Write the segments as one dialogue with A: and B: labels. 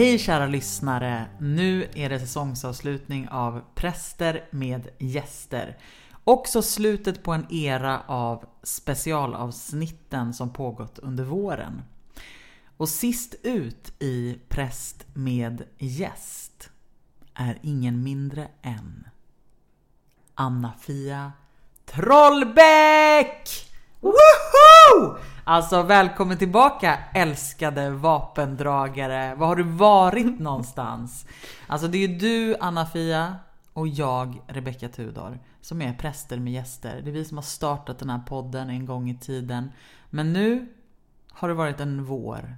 A: Hej kära lyssnare! Nu är det säsongsavslutning av Präster med gäster. Också slutet på en era av specialavsnitten som pågått under våren. Och sist ut i Präst med gäst är ingen mindre än Anna-Fia Trollbäck! Woho! Alltså välkommen tillbaka älskade vapendragare. Var har du varit någonstans? Alltså det är ju du Anna-Fia och jag Rebecka Tudor som är präster med gäster. Det är vi som har startat den här podden en gång i tiden. Men nu har det varit en vår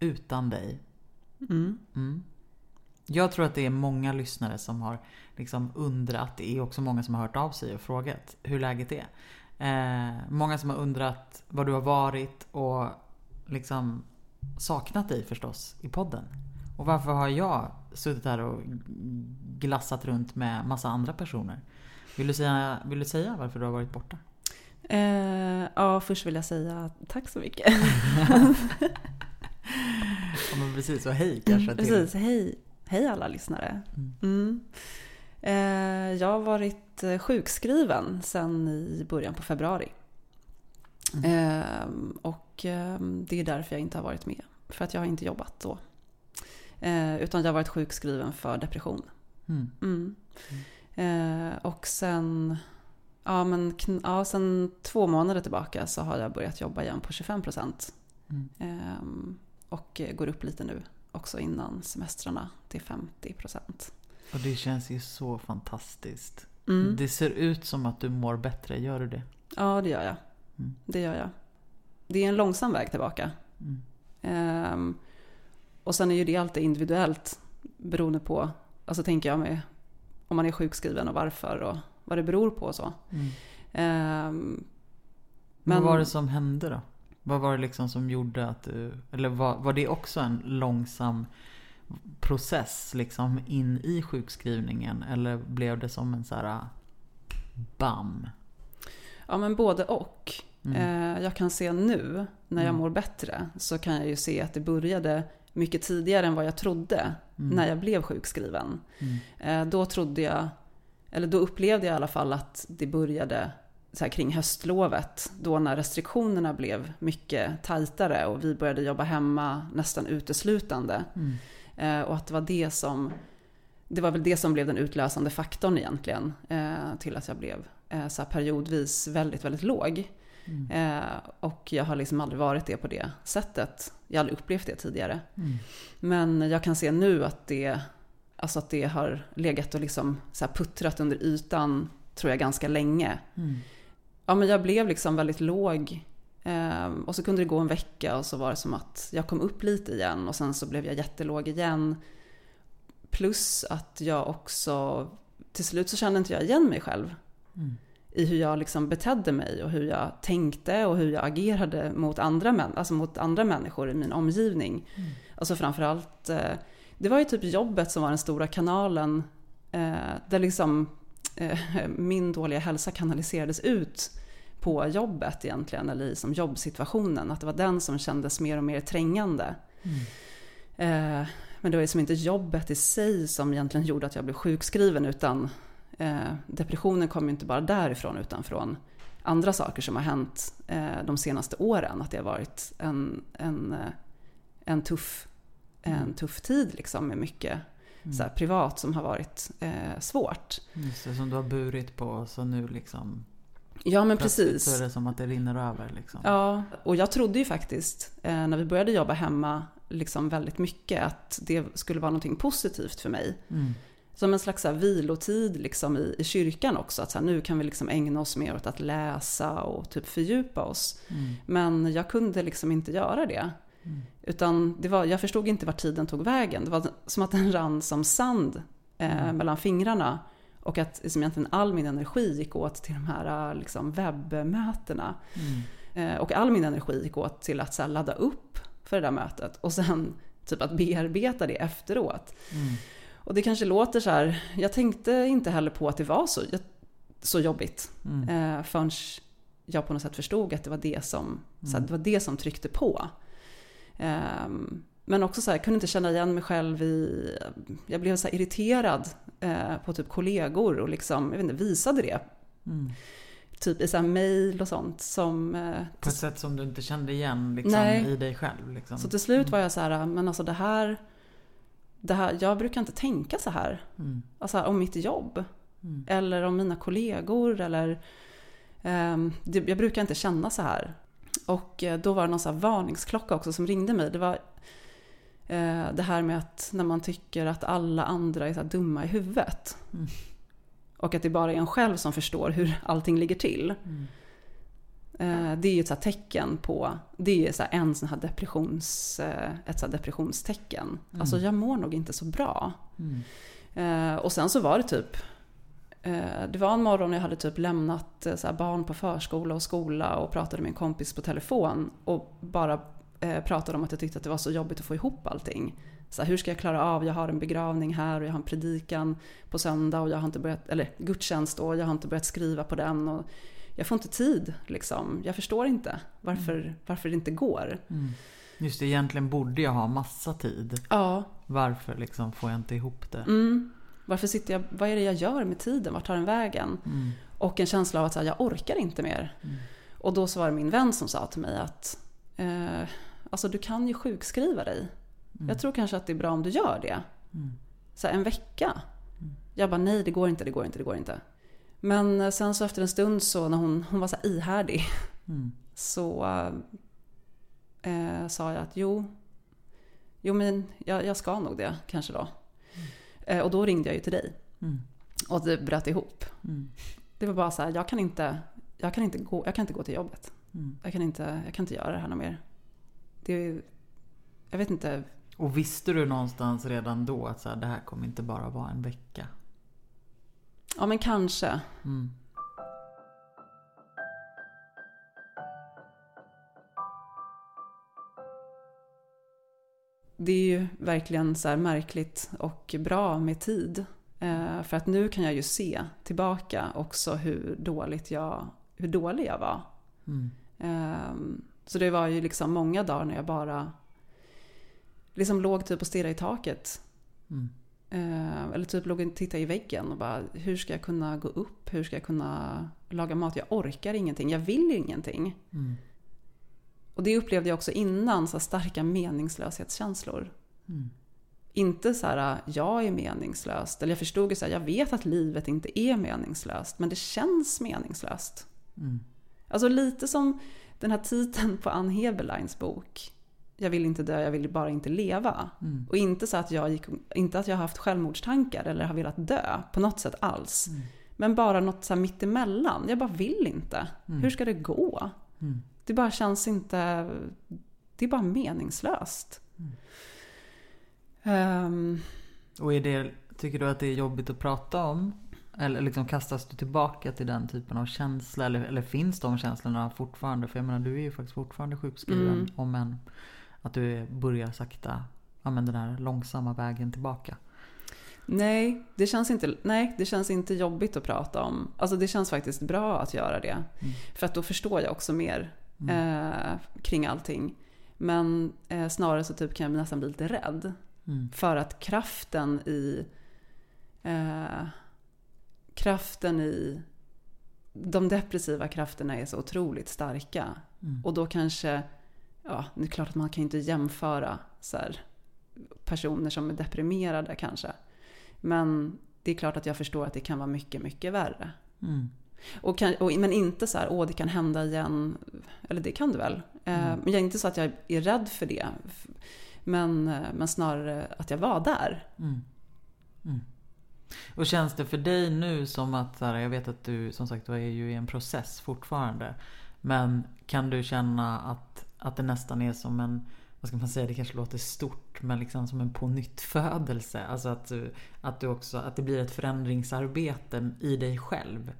A: utan dig.
B: Mm.
A: Mm. Jag tror att det är många lyssnare som har liksom undrat. Det är också många som har hört av sig och frågat hur läget är. Eh, många som har undrat var du har varit och liksom saknat dig förstås i podden. Och varför har jag suttit här och glassat runt med massa andra personer? Vill du säga, vill du säga varför du har varit borta?
B: Eh, ja, först vill jag säga tack så mycket.
A: ja, men precis, och hej kanske. Till.
B: Precis, hej. Hej alla lyssnare. Mm. Eh, jag har varit sjukskriven sedan i början på februari.
A: Mm.
B: Eh, och eh, det är därför jag inte har varit med. För att jag har inte jobbat då. Eh, utan jag har varit sjukskriven för depression.
A: Mm.
B: Mm. Eh, och sen, ja, men, ja, sen två månader tillbaka så har jag börjat jobba igen på 25 procent.
A: Mm.
B: Ehm, och går upp lite nu också innan semestrarna till 50 procent.
A: Och det känns ju så fantastiskt.
B: Mm.
A: Det ser ut som att du mår bättre, gör du det?
B: Ja, det gör jag.
A: Mm.
B: Det gör jag. Det är en långsam väg tillbaka.
A: Mm.
B: Ehm, och sen är ju det alltid individuellt beroende på, alltså tänker jag med om man är sjukskriven och varför och vad det beror på och så.
A: Mm.
B: Ehm,
A: Men
B: Men-
A: vad var det som hände då? Vad var det liksom som gjorde att du... Eller var, var det också en långsam process liksom in i sjukskrivningen? Eller blev det som en så här... Bam!
B: ja men både och.
A: Mm.
B: Eh, jag kan se nu när jag
A: Mm.
B: mår bättre så kan jag ju se att det började mycket tidigare än vad jag trodde
A: Mm.
B: när jag blev sjukskriven.
A: Mm.
B: Eh, Då trodde jag, eller då upplevde jag i alla fall att det började så kring höstlovet. Då när restriktionerna blev mycket tajtare och vi började jobba hemma nästan uteslutande.
A: Mm.
B: Eh, Och att det var det som, det var väl det som blev den utlösande faktorn egentligen. eh, Till att jag blev eh, så periodvis väldigt, väldigt låg.
A: Mm.
B: Och jag har liksom aldrig varit det på det sättet. Jag har aldrig upplevt det tidigare.
A: Mm.
B: Men jag kan se nu att det, alltså att det har legat och liksom så puttrat under ytan tror jag ganska länge.
A: Mm.
B: Ja men jag blev liksom väldigt låg. Ehm, och så kunde det gå en vecka och så var det som att jag kom upp lite igen och sen så blev jag jättelåg igen. Plus att jag också, till slut så kände inte jag igen mig själv.
A: Mm.
B: I hur jag liksom betedde mig och hur jag tänkte och hur jag agerade mot andra, män, alltså mot andra människor i min omgivning.
A: Mm.
B: Alltså framförallt, eh, det var ju typ jobbet som var den stora kanalen eh, där liksom eh, min dåliga hälsa kanaliserades ut på jobbet egentligen, eller i som jobbsituationen. Att det var den som kändes mer och mer trängande.
A: Mm.
B: Eh, men det var liksom inte jobbet i sig som egentligen gjorde att jag blev sjukskriven utan eh, depressionen kom ju inte bara därifrån utan från andra saker som har hänt eh, de senaste åren. Att det har varit en, en, eh, en, tuff, en tuff tid liksom med mycket
A: Mm.
B: så här, privat som har varit eh, svårt.
A: Just det, som du har burit på så nu liksom...
B: Ja men
A: plötsligt
B: precis.
A: Så är det som att det rinner över liksom.
B: Ja, och jag trodde ju faktiskt eh, när vi började jobba hemma liksom väldigt mycket att det skulle vara någonting positivt för mig.
A: Mm.
B: Som en slags här, vilotid liksom i, i kyrkan också. Att så här, nu kan vi liksom ägna oss mer åt att läsa och typ fördjupa oss.
A: Mm.
B: Men jag kunde liksom inte göra det.
A: Mm.
B: Utan det var, jag förstod inte vart tiden tog vägen. Det var som att den rann som sand eh,
A: Mm.
B: mellan fingrarna. Och att liksom egentligen all min energi gick åt till de här liksom, webbmötena.
A: Mm.
B: Eh, och all min energi gick åt till att så här, ladda upp för det där mötet. Och sen typ att bearbeta det efteråt.
A: Mm.
B: Och det kanske låter så här, jag tänkte inte heller på att det var så, så jobbigt.
A: Mm.
B: Eh, förrän jag på något sätt förstod att det var det som, så
A: Mm.
B: att det, var det som tryckte på. Ehm, men också så här, jag kunde inte känna igen mig själv i... Jag blev så irriterad eh, på typ kollegor och liksom, jag vet inte, visade det.
A: Mm.
B: Typ i så här mail och sånt som... Eh,
A: På ett sätt som du inte kände igen liksom, i dig själv. Liksom.
B: så till slut
A: Mm.
B: var jag så här, men alltså det här... Det här jag brukar inte tänka så här.
A: Mm.
B: Alltså om mitt jobb.
A: Mm.
B: Eller om mina kollegor eller... ehm, det, jag brukar inte känna så här. Och eh, då var det någon så varningsklocka också som ringde mig. Det var eh, det här med att när man tycker att alla andra är så dumma i huvudet.
A: Mm.
B: Och att det bara är en själv som förstår hur allting ligger till.
A: Mm.
B: Eh, det är ju ett så här tecken på, det är så en sån här depressions, eh, ett så depressionstecken.
A: Mm.
B: Alltså jag mår nog inte så bra.
A: Mm.
B: Eh, och sen så var det typ eh, Det var en morgon när jag hade typ lämnat eh, barn på förskola och skola och pratade med en kompis på telefon och bara eh, pratade om att jag tyckte att det var så jobbigt att få ihop allting. Så här, hur ska jag klara av? Jag har en begravning här och jag har en predikan på söndag och jag har inte börjat, eller gudstjänst då, och jag har inte börjat skriva på den. Och jag får inte tid liksom. Jag förstår inte varför, varför det inte går.
A: Mm. Just det, egentligen borde jag ha massa tid.
B: Ja,
A: Varför liksom får jag inte ihop det?
B: mm. Varför sitter jag, vad är det jag gör med tiden? Vart tar den vägen?
A: Mm.
B: Och en känsla av att så här, jag orkar inte mer.
A: Mm.
B: Och då så var det min vän som sa till mig att eh, alltså du kan ju sjukskriva dig.
A: Mm.
B: Jag tror kanske att det är bra om du gör det.
A: Mm.
B: Så här, en vecka.
A: Mm.
B: Jag bara nej det går inte, det går inte, det går inte. Men eh, sen så efter en stund så när hon, hon var så här ihärdig
A: Mm.
B: så eh, sa jag att jo, jo men jag, jag ska nog det kanske då. Eh, och då ringde jag ju till dig
A: Mm.
B: och det bröt ihop.
A: Mm.
B: Det var bara så här, jag kan inte, jag kan inte, gå, jag kan inte gå till jobbet.
A: Mm.
B: Jag kan inte, jag kan inte göra det här något mer. Det jag vet inte.
A: Och visste du någonstans redan då att så här, det här kommer inte bara vara en vecka?
B: Ja men kanske.
A: Mm.
B: Det är ju verkligen så här märkligt och bra med tid. Eh, för att nu kan jag ju se tillbaka också hur, dåligt jag, hur dålig jag var.
A: Mm.
B: Ehm, Så det var ju liksom många dagar när jag bara liksom låg typ och stirrade i taket.
A: Mm.
B: Eh, Eller typ låg och tittade i väggen och bara hur ska jag kunna gå upp? Hur ska jag kunna laga mat? Jag orkar ingenting. Jag vill ingenting.
A: Mm.
B: Och det upplevde jag också innan, så starka meningslöshetskänslor.
A: Mm.
B: Inte så här, jag är meningslöst. Eller jag förstod ju så här, jag vet att livet inte är meningslöst. Men det känns meningslöst.
A: Mm.
B: Alltså lite som den här titeln på Ann Heberleins bok. Jag vill inte dö, jag vill bara inte leva.
A: Mm.
B: Och inte så att jag, gick, inte att jag har haft självmordstankar eller har velat dö på något sätt alls.
A: Mm.
B: Men bara något så här mittemellan. Jag bara vill inte.
A: Mm.
B: Hur ska det gå?
A: Mm.
B: Det bara känns inte... Det är bara meningslöst. Ehm,
A: Och är det, tycker du att det är jobbigt att prata om? Eller liksom kastas du tillbaka till den typen av känsla? Eller, eller finns de känslorna fortfarande? För jag menar du är ju faktiskt fortfarande sjukskriven.
B: Mm.
A: Om än att du börjar sakta, ja men den här långsamma vägen tillbaka.
B: nej, det känns inte, nej, det känns inte jobbigt att prata om. Alltså det känns faktiskt bra att göra det. För att då förstår jag också mer eh, kring allting. Men eh, snarare så typ kan jag nästan bli lite rädd.
A: Mm.
B: För att kraften i... Eh, kraften i... De depressiva krafterna är så otroligt starka.
A: Mm.
B: Och då kanske... Ja, det är klart att man kan inte jämföra så här, personer som är deprimerade kanske. Men det är klart att jag förstår att det kan vara mycket, mycket värre.
A: Mm.
B: Och kan, och, men inte så här, åh det kan hända igen. Eller det kan det väl. Eh,
A: Mm.
B: Men jag är inte så att jag är rädd för det. Men, eh, men snarare att jag var där.
A: Mm. Och känns det för dig nu som att, här, jag vet att du som sagt var är ju i en process fortfarande. Men kan du känna att, att det nästan är som en, vad ska man säga, det kanske låter stort, men liksom som en pånyttfödelse. Alltså att, att, du också, att det blir ett förändringsarbete i dig själv.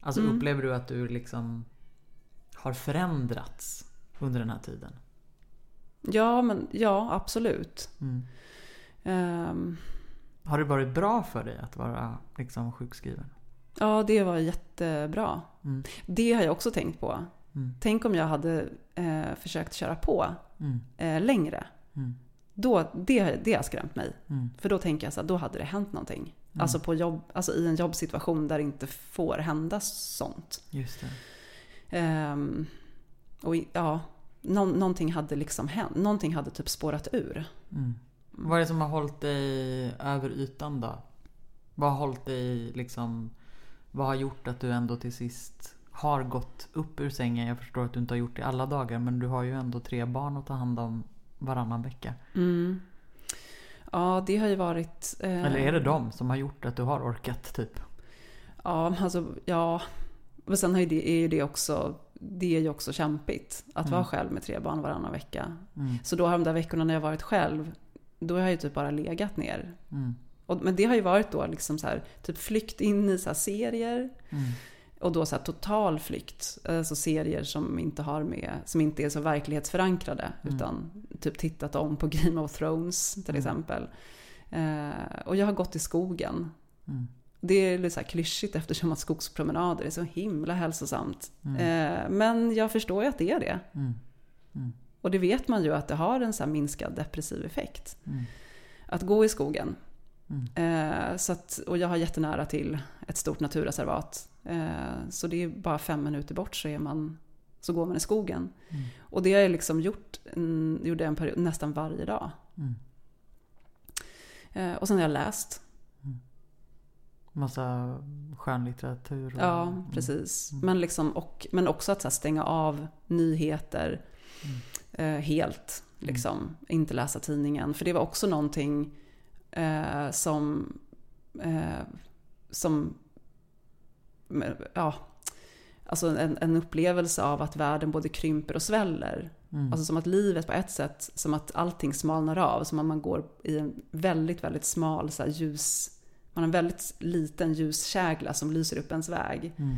A: Alltså
B: Mm.
A: upplever du att du liksom har förändrats under den här tiden?
B: Ja, men, ja absolut.
A: Mm.
B: Ehm,
A: Har det varit bra för dig att vara liksom sjukskriven?
B: ja, det var jättebra.
A: Mm.
B: Det har jag också tänkt på.
A: Mm.
B: Tänk om jag hade eh, försökt köra på
A: Mm.
B: eh, längre.
A: Mm.
B: Då, det, det har skrämt mig.
A: Mm.
B: För då tänker jag så här, då hade det hänt någonting.
A: Mm.
B: Alltså, på jobb, alltså i en jobbsituation där det inte får hända sånt.
A: Just det.
B: Ehm, och ja, nå, någonting hade liksom hänt. Någonting hade typ spårat ur.
A: Mm. Vad är det som har hållit dig över ytan då? Vad har hållit dig liksom... Vad har gjort att du ändå till sist har gått upp ur sängen? Jag förstår att du inte har gjort det alla dagar men du har ju ändå tre barn att ta hand om varannan vecka.
B: Mm. Ja, det har ju varit... eh,
A: Eller är det de som har gjort att du har orkat typ?
B: Ja, alltså ja. Men sen har ju det, är ju det också, det är ju också kämpigt. Att
A: Mm.
B: vara själv med tre barn varannan vecka.
A: Mm.
B: Så då har de där veckorna när jag varit själv, då har jag ju typ bara legat ner.
A: Mm.
B: Och, men det har ju varit då liksom så här, typ flykt in i så serier.
A: Mm.
B: Och då så total flykt. Alltså serier som inte har med, som inte är så verklighetsförankrade.
A: Mm.
B: Utan typ tittat om på Game of Thrones till
A: Mm.
B: exempel. Eh, och jag har gått i skogen.
A: Mm.
B: Det är lite så här klyschigt eftersom att skogspromenader är så himla hälsosamt.
A: Mm.
B: Eh, men jag förstår ju att det är det.
A: Mm. Mm.
B: Och det vet man ju att det har en så här minskad depressiv effekt.
A: Mm.
B: Att gå i skogen.
A: Mm.
B: Eh, så att, och jag har jättenära till ett stort naturreservat. Eh, så det är bara fem minuter bort så, är man, så går man i skogen.
A: Mm.
B: Och det har jag liksom gjort, mm, gjorde en period, nästan varje dag.
A: Mm.
B: Eh, och sen har jag läst.
A: Massa skönlitteratur. och-
B: Ja,
A: Mm.
B: precis.
A: Mm.
B: Men, liksom, och, men också att så stänga av nyheter
A: Mm.
B: Eh, helt. Liksom. Inte läsa tidningen. För det var också någonting eh, som, eh, som ja, alltså en, en upplevelse av att världen både krymper och sväller.
A: Mm.
B: Alltså som att livet på ett sätt, som att allting smalnar av. Som att man går i en väldigt, väldigt smal så ljus... Man har en väldigt liten ljuskägla som lyser upp ens väg.
A: Mm.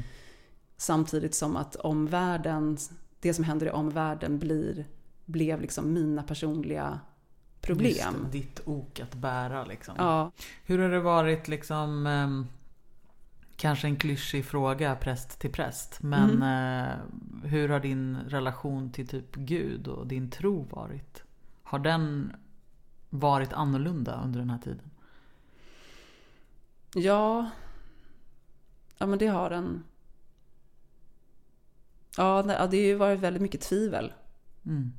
B: Samtidigt som att omvärlden, det som händer i omvärlden blir, blev liksom mina personliga problem.
A: Just det, ditt ok att bära liksom.
B: Ja,
A: Hur har det varit liksom ehm, Kanske en klyschig fråga präst till präst. Men
B: Mm.
A: eh, hur har din relation till typ Gud och din tro varit? Har den varit annorlunda under den här tiden?
B: ja, ja men det har den. Ja, det har ju varit väldigt mycket tvivel.
A: Mm.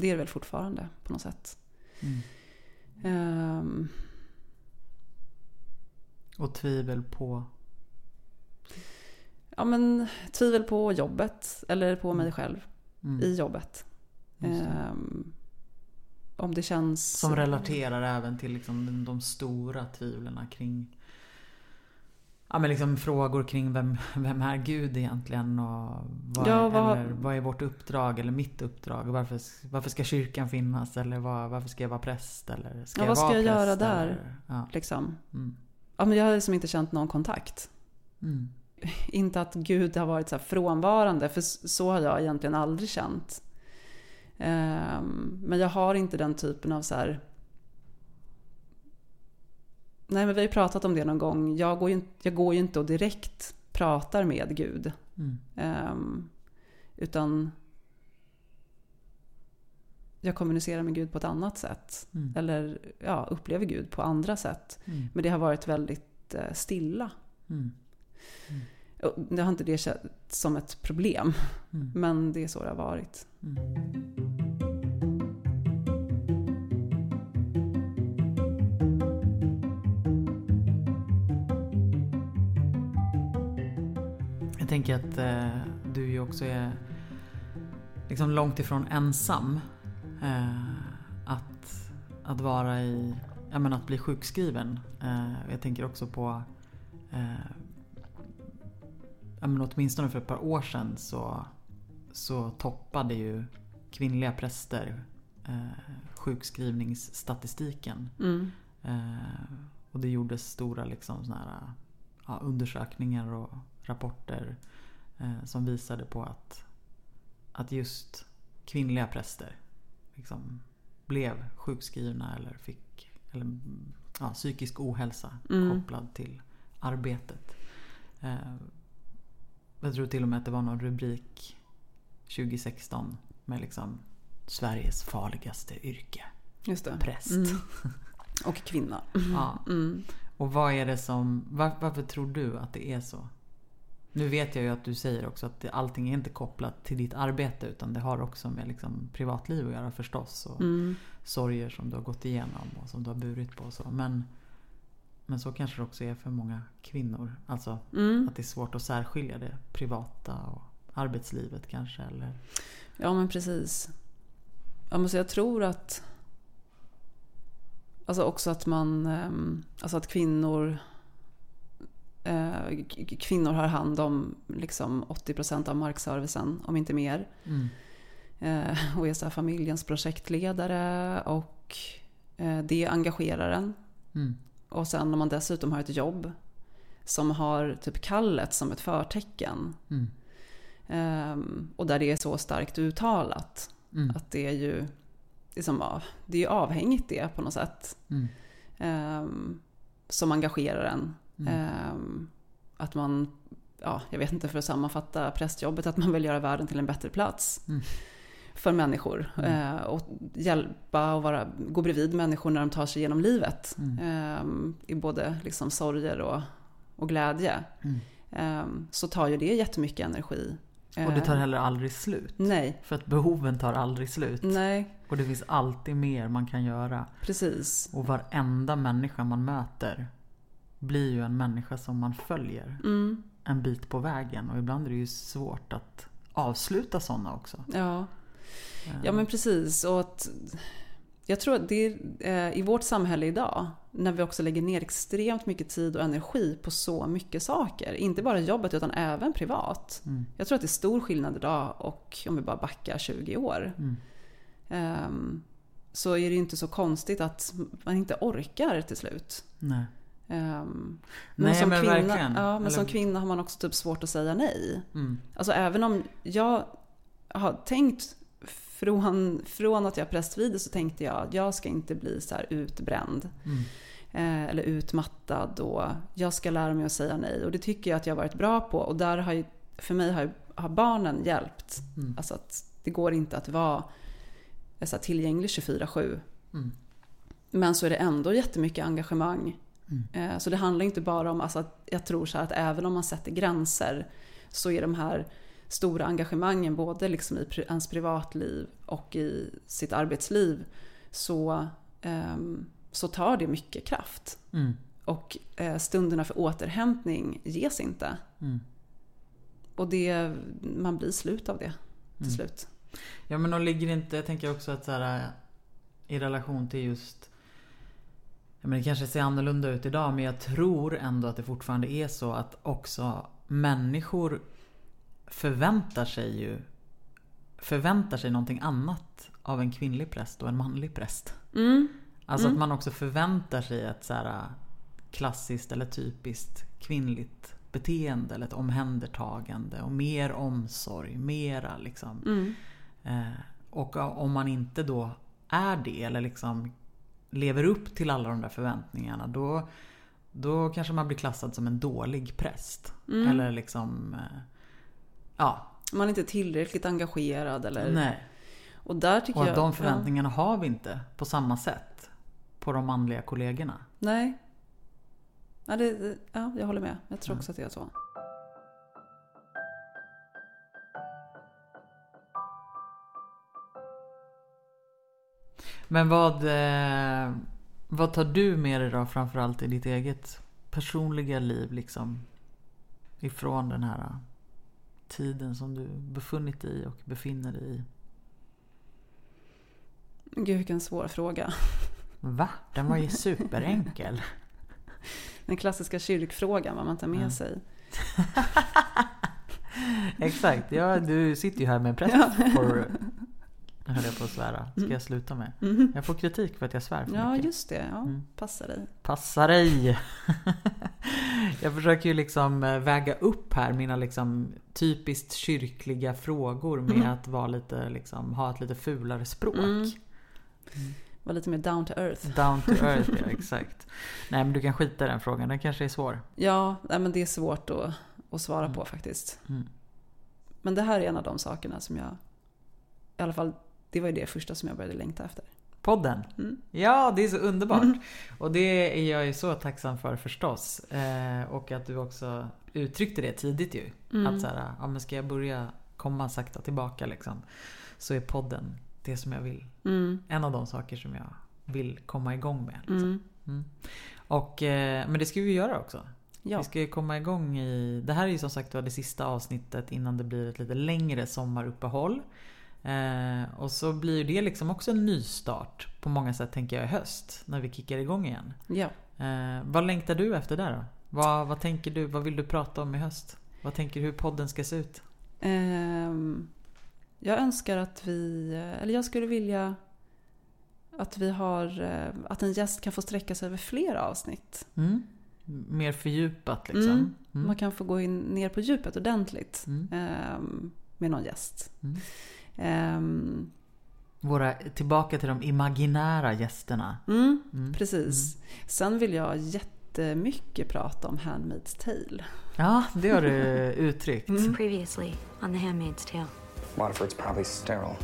B: Det är det väl fortfarande på något sätt.
A: Mm.
B: Ehm,
A: Och tvivel på...
B: ja men tvivel på jobbet eller på mig själv
A: Mm.
B: i jobbet. Ehm, om det känns...
A: Som relaterar även till liksom de stora tvivlen kring Ja men liksom frågor kring vem, vem är Gud egentligen och vad,
B: Ja,
A: är,
B: vad-
A: eller, vad är vårt uppdrag eller mitt uppdrag? Varför, varför ska kyrkan finnas? Eller vad, varför ska jag vara präst? Eller ska
B: Ja,
A: jag
B: vad ska
A: vara
B: jag göra där?
A: Eller, ja.
B: Liksom.
A: Mm.
B: Ja, men jag har liksom inte känt någon kontakt.
A: Mm.
B: Inte att Gud har varit så frånvarande, för så har jag egentligen aldrig känt. Ehm, men jag har inte den typen av så här... Nej, men vi har ju pratat om det någon gång. Jag går ju, inte- jag går ju inte och direkt pratar med Gud.
A: Mm.
B: Ehm, utan jag kommunicerar med Gud på ett annat sätt.
A: Mm.
B: Eller ja, upplever Gud på andra sätt.
A: Mm.
B: Men det har varit väldigt eh, stilla.
A: Mm.
B: Och Det har inte det känts som ett problem.
A: Mm.
B: Men det är så det har varit.
A: Tänker att eh, du ju också är liksom långt ifrån ensam. Eh, att, att vara i, ja men att bli sjukskriven. Eh, jag tänker också på eh, ja men åtminstone för ett par år sedan så, så toppade ju kvinnliga präster eh, sjukskrivningsstatistiken.
B: Mm.
A: Eh, och det gjordes stora liksom, såna här, ja, undersökningar och rapporter eh, som visade på att, att just kvinnliga präster liksom, blev sjukskrivna eller fick eller, ja, psykisk ohälsa
B: Mm.
A: kopplad till arbetet. Eh, jag tror till och med att det var någon rubrik 2016 med liksom Sveriges farligaste yrke.
B: Just det.
A: Präst.
B: Mm. Och kvinna.
A: Ja.
B: Mm.
A: Och vad är det som, var, varför tror du att det är så? Nu vet jag ju att du säger också att allting är inte kopplat till ditt arbete utan det har också med liksom privatliv att göra förstås. Och
B: Mm.
A: sorger som du har gått igenom och som du har burit på och så. Men, men så kanske det också är för många kvinnor. Alltså
B: Mm.
A: att det är svårt att särskilja det privata och arbetslivet kanske. Eller,
B: Ja men precis. Ja, men så jag tror att Alltså också att man ehm, Alltså att kvinnor Kvinnor har hand om liksom 80% av markservicen, om inte mer.
A: mm,
B: Eh, och är så familjens projektledare och eh, det engagerar en.
A: mm,
B: Och sen om man dessutom har ett jobb som har typ kallet som ett förtecken.
A: mm,
B: ehm, och där det är så starkt uttalat.
A: mm,
B: Att det är ju liksom, det är avhängigt det på något sätt. ehm, som engagerar en.
A: Mm,
B: Ehm, att man, ja, jag vet inte för att sammanfatta prästjobbet, att man vill göra världen till en bättre plats.
A: Mm.
B: För människor.
A: Mm.
B: Eh, och hjälpa och vara, gå bredvid människor när de tar sig igenom livet.
A: Mm.
B: Ehm, I både liksom sorger och, och glädje.
A: mm.
B: Ehm, så tar ju det jättemycket energi.
A: Och det tar
B: Ehm,
A: heller aldrig slut.
B: Nej,
A: För att behoven tar aldrig slut.
B: nej,
A: Och det finns alltid mer man kan göra.
B: precis.
A: Och varenda människa man möter blir ju en människa som man följer
B: Mm,
A: en bit på vägen. Och ibland är det ju svårt att avsluta sådana också.
B: ja. Ja men precis. Och att, jag tror att det är, eh, i vårt samhälle idag, när vi också lägger ner extremt mycket tid och energi på så mycket saker, inte bara jobbet utan även privat.
A: Mm,
B: Jag tror att det är stor skillnad idag och om vi bara backar 20 år.
A: mm,
B: ehm, så är det inte så konstigt att man inte orkar till slut.
A: nej.
B: Ehm,
A: Nej
B: som
A: men
B: kvinna,
A: verkligen.
B: Ja, men som kvinna har man också typ svårt att säga nej.
A: Mm,
B: Alltså även om jag har tänkt från, från att jag prästvigde så tänkte jag att jag ska inte bli så här utbränd.
A: mm,
B: Eh, eller utmattad och jag ska lära mig att säga nej. Och det tycker jag att jag har varit bra på. Och där har ju, för mig har, har barnen hjälpt.
A: mm,
B: Alltså att det går inte att vara eh, så tillgänglig 24-7.
A: mm,
B: Men så är det ändå jättemycket engagemang.
A: Mm.
B: Eh, Så det handlar inte bara om, alltså att jag tror så att även om man sätter gränser så är de här stora engagemangen både liksom i ens privatliv och i sitt arbetsliv så, ehm, så tar det mycket kraft.
A: mm,
B: Och eh, stunderna för återhämtning ges inte.
A: mm.
B: Och det, man blir slut av det till
A: Mm.
B: slut.
A: Ja men och ligger inte, jag tänker också att så här, i relation till just ja, men Det kanske ser annorlunda ut idag men jag tror ändå att det fortfarande är så att också människor förväntar sig ju Förväntar sig någonting annat av en kvinnlig präst och en manlig präst.
B: Mm.
A: Alltså
B: Mm.
A: att man också förväntar sig ett så här klassiskt eller typiskt kvinnligt beteende eller ett omhändertagande och mer omsorg, mera liksom
B: Mm.
A: Eh, och om man inte då är det eller liksom lever upp till alla de där förväntningarna då, då kanske man blir klassad som en dålig präst.
B: Mm.
A: Eller liksom... eh, Ja,
B: Man är inte tillräckligt engagerad eller...
A: nej.
B: Och där tycker
A: Och
B: jag...
A: att de
B: ja.
A: förväntningarna har vi inte på samma sätt på de manliga kollegorna.
B: Nej. Ja, det, ja, jag håller med. Jag tror
A: Ja.
B: också att det är så.
A: Men vad, eh, vad tar du med dig då framförallt i ditt eget personliga liv liksom? Ifrån den här eh, tiden som du befunnit dig i och befinner dig i.
B: Gud, vilken svår fråga.
A: Va? Den var ju superenkel.
B: Den klassiska kyrkfrågan, vad man tar med
A: Ja.
B: sig.
A: Exakt, ja, du sitter ju här med en präst för... Höll jag på att svära. Ska jag sluta med?
B: Mhm.
A: Jag får kritik för att jag svär för
B: Ja,
A: mycket.
B: just det. Ja,
A: Mm.
B: Passa dig.
A: Passa dig! jag försöker ju liksom eh, väga upp här mina liksom typiskt kyrkliga frågor med
B: Mm.
A: att vara lite, liksom, ha ett lite fulare språk.
B: Mm. Var lite mer down to earth.
A: Down to earth, ja exakt. Nej men du kan skita i den frågan, den kanske är svår.
B: Ja, nej, men det är svårt att, att svara
A: Mm.
B: på faktiskt.
A: Mm.
B: Men det här är en av de sakerna som jag i alla fall det var det första som jag började längta efter.
A: Podden?
B: Mm.
A: Ja, det är så underbart. Och det är jag ju så tacksam för förstås. Eh, och att du också uttryckte det tidigt ju.
B: Mm.
A: Att så här, ja men ska jag börja komma sakta tillbaka liksom. Så är podden det som jag vill.
B: Mm.
A: En av de saker som jag vill komma igång med. Liksom.
B: Mm.
A: Mm. Och, eh, men det ska vi göra också.
B: Ja.
A: Vi ska ju komma igång i... Det här är ju som sagt det sista avsnittet innan det blir ett lite längre sommaruppehåll. Eh, och så blir det liksom också en nystart på många sätt tänker jag i höst. När vi kickar igång igen.
B: ja.
A: Eh, vad längtar du efter där då? Vad, vad tänker du? Vad vill du prata om i höst? Vad tänker du hur podden ska se ut?
B: Ehm, jag önskar att vi, eller jag skulle vilja att vi har, eh, att en gäst kan få sträcka sig över fler avsnitt.
A: Mm? Mer fördjupat liksom?
B: Mm.
A: Mm.
B: Man kan få gå in ner på djupet ordentligt
A: Mm.
B: ehm, med någon gäst.
A: Mm.
B: Ehm,
A: Våra, tillbaka till de imaginära gästerna.
B: mm,
A: Mm.
B: precis. Sen vill jag jättemycket prata om Handmaid's Tale.
A: Ja, det har du uttryckt.
B: Mm.
C: Previously on The Handmaid's Tale.
D: Waterford's probably sterile.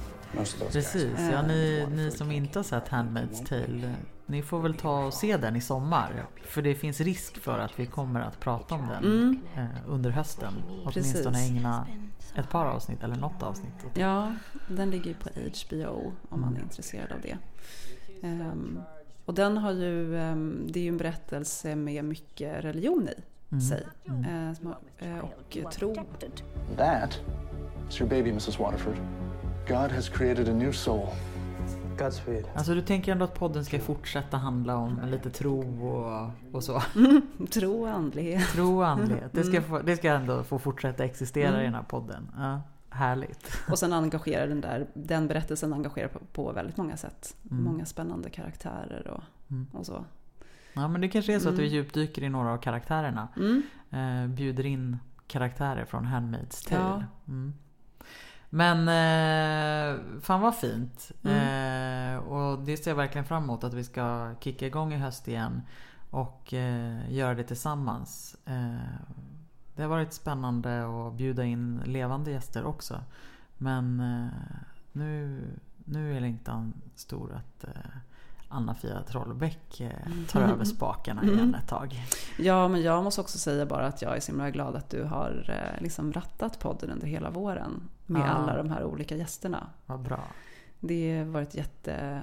A: Precis, ja ni, ni som inte har sett Handmaid's Tale Ni får väl ta och se den i sommar För det finns risk för att vi kommer att prata om den
B: Mm.
A: eh, under hösten Åtminstone ägna ett par avsnitt eller något avsnitt
B: Ja, den ligger ju på HBO om man är intresserad av det. Ehm, och den har ju, ehm, det är ju en berättelse med mycket religion i
A: Mm.
B: sig.
A: Mm.
B: Eh, eh, och tro.
E: That is your baby, Mrs. Waterford. God has created a new soul.
D: Godspeed.
A: Alltså du tänker ändå att podden ska fortsätta handla om lite tro och, och så?
B: Tro och andlighet.
A: Tro och andlighet. Det
B: Mm.
A: ska, få, det ska ändå få fortsätta existera i den här podden. Ja, härligt.
B: Och sen engagerar den där, den berättelsen engagerar på, på väldigt många sätt.
A: Mm.
B: Många spännande karaktärer och,
A: Mm.
B: och så.
A: Ja men det kanske är så att vi
B: Mm.
A: djupdyker i några av karaktärerna.
B: Mm.
A: eh, bjuder in karaktärer från Handmaid's Tale.
B: Ja.
A: Mm. Men eh, fan vad fint.
B: Mm.
A: Eh, och det ser jag verkligen fram emot att vi ska kicka igång i höst igen. Och eh, göra det tillsammans. Eh, det har varit spännande att bjuda in levande gäster också. Men eh, nu, nu är längtan stor att eh, Anna-Fia Trollbäck eh, tar över spakarna igen ett tag.
B: Ja, men jag måste också säga bara att jag är så himla glad att du har liksom rattat podden under hela våren. Med
A: Ja.
B: alla de här olika gästerna.
A: Vad bra.
B: Det har varit jättefint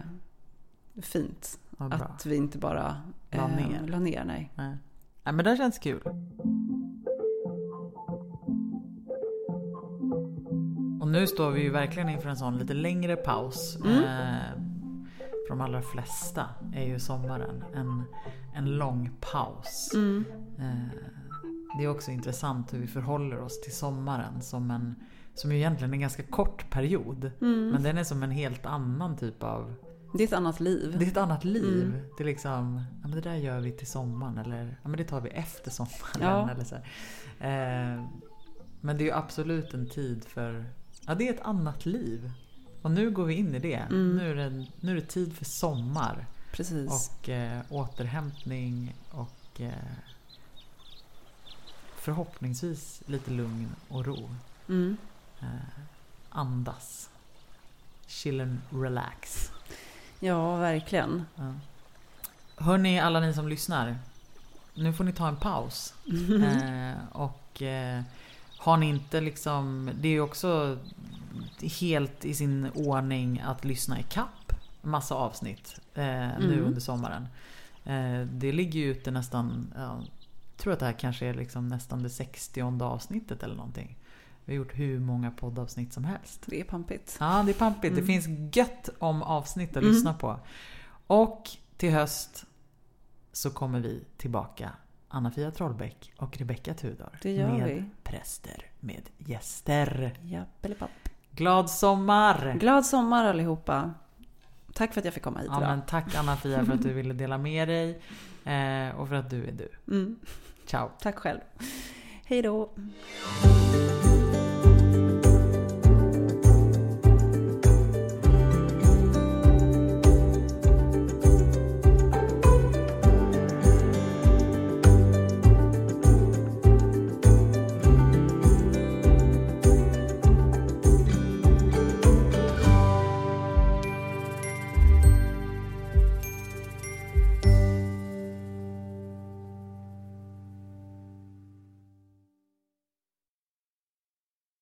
B: att vi inte bara
A: La
B: eh,
A: ner.
B: la ner nej.
A: Nej. Nej men det känns kul. Och nu står vi ju verkligen inför en sån lite längre paus.
B: Mm.
A: Eh, för de allra flesta är ju sommaren en, en lång paus.
B: Mm.
A: Eh, det är också intressant hur vi förhåller oss till sommaren som en som ju egentligen är en ganska kort period.
B: Mm.
A: Men den är som en helt annan typ av
B: Det är ett annat liv.
A: det är ett annat liv.
B: Mm.
A: Det är liksom, ja men det där gör vi till sommaren eller ja men det tar vi efter sommaren.
B: Ja.
A: Eller så. Eh, men det är ju absolut en tid för, ja det är ett annat liv. Och nu går vi in i det.
B: Mm.
A: Nu, är det nu är det tid för sommar.
B: Precis.
A: Och eh, återhämtning och eh, förhoppningsvis lite lugn och ro.
B: Mm.
A: Eh, andas. Chill and relax.
B: Ja, verkligen.
A: Ja. Hörni, alla ni som lyssnar. Nu får ni ta en paus.
B: Mm.
A: Eh, och eh, har ni inte liksom... Det är ju också helt i sin ordning att lyssna i kapp massa avsnitt eh, nu
B: Mm.
A: under sommaren. Eh, det ligger ju ute nästan... Ja, jag tror att det här kanske är liksom nästan det 60 avsnittet eller någonting. Vi har gjort hur många poddavsnitt som helst.
B: Det är pampigt.
A: Ja, det är pampigt. Det
B: Mm.
A: finns gött om avsnitt att
B: Mm.
A: lyssna på. Och till höst så kommer vi tillbaka Anna-Fia Trollbäck och Rebecka Tudor.
B: Det gör
A: med
B: vi.
A: präster, med gäster.
B: Jappelipapp.
A: Glad sommar!
B: Glad sommar allihopa. Tack för att jag fick komma hit
A: Ja,
B: idag.
A: men tack Anna-Fia för att du ville dela med dig. Eh, och för att du är du.
B: Mm.
A: Ciao!
B: Tack själv. Hej då.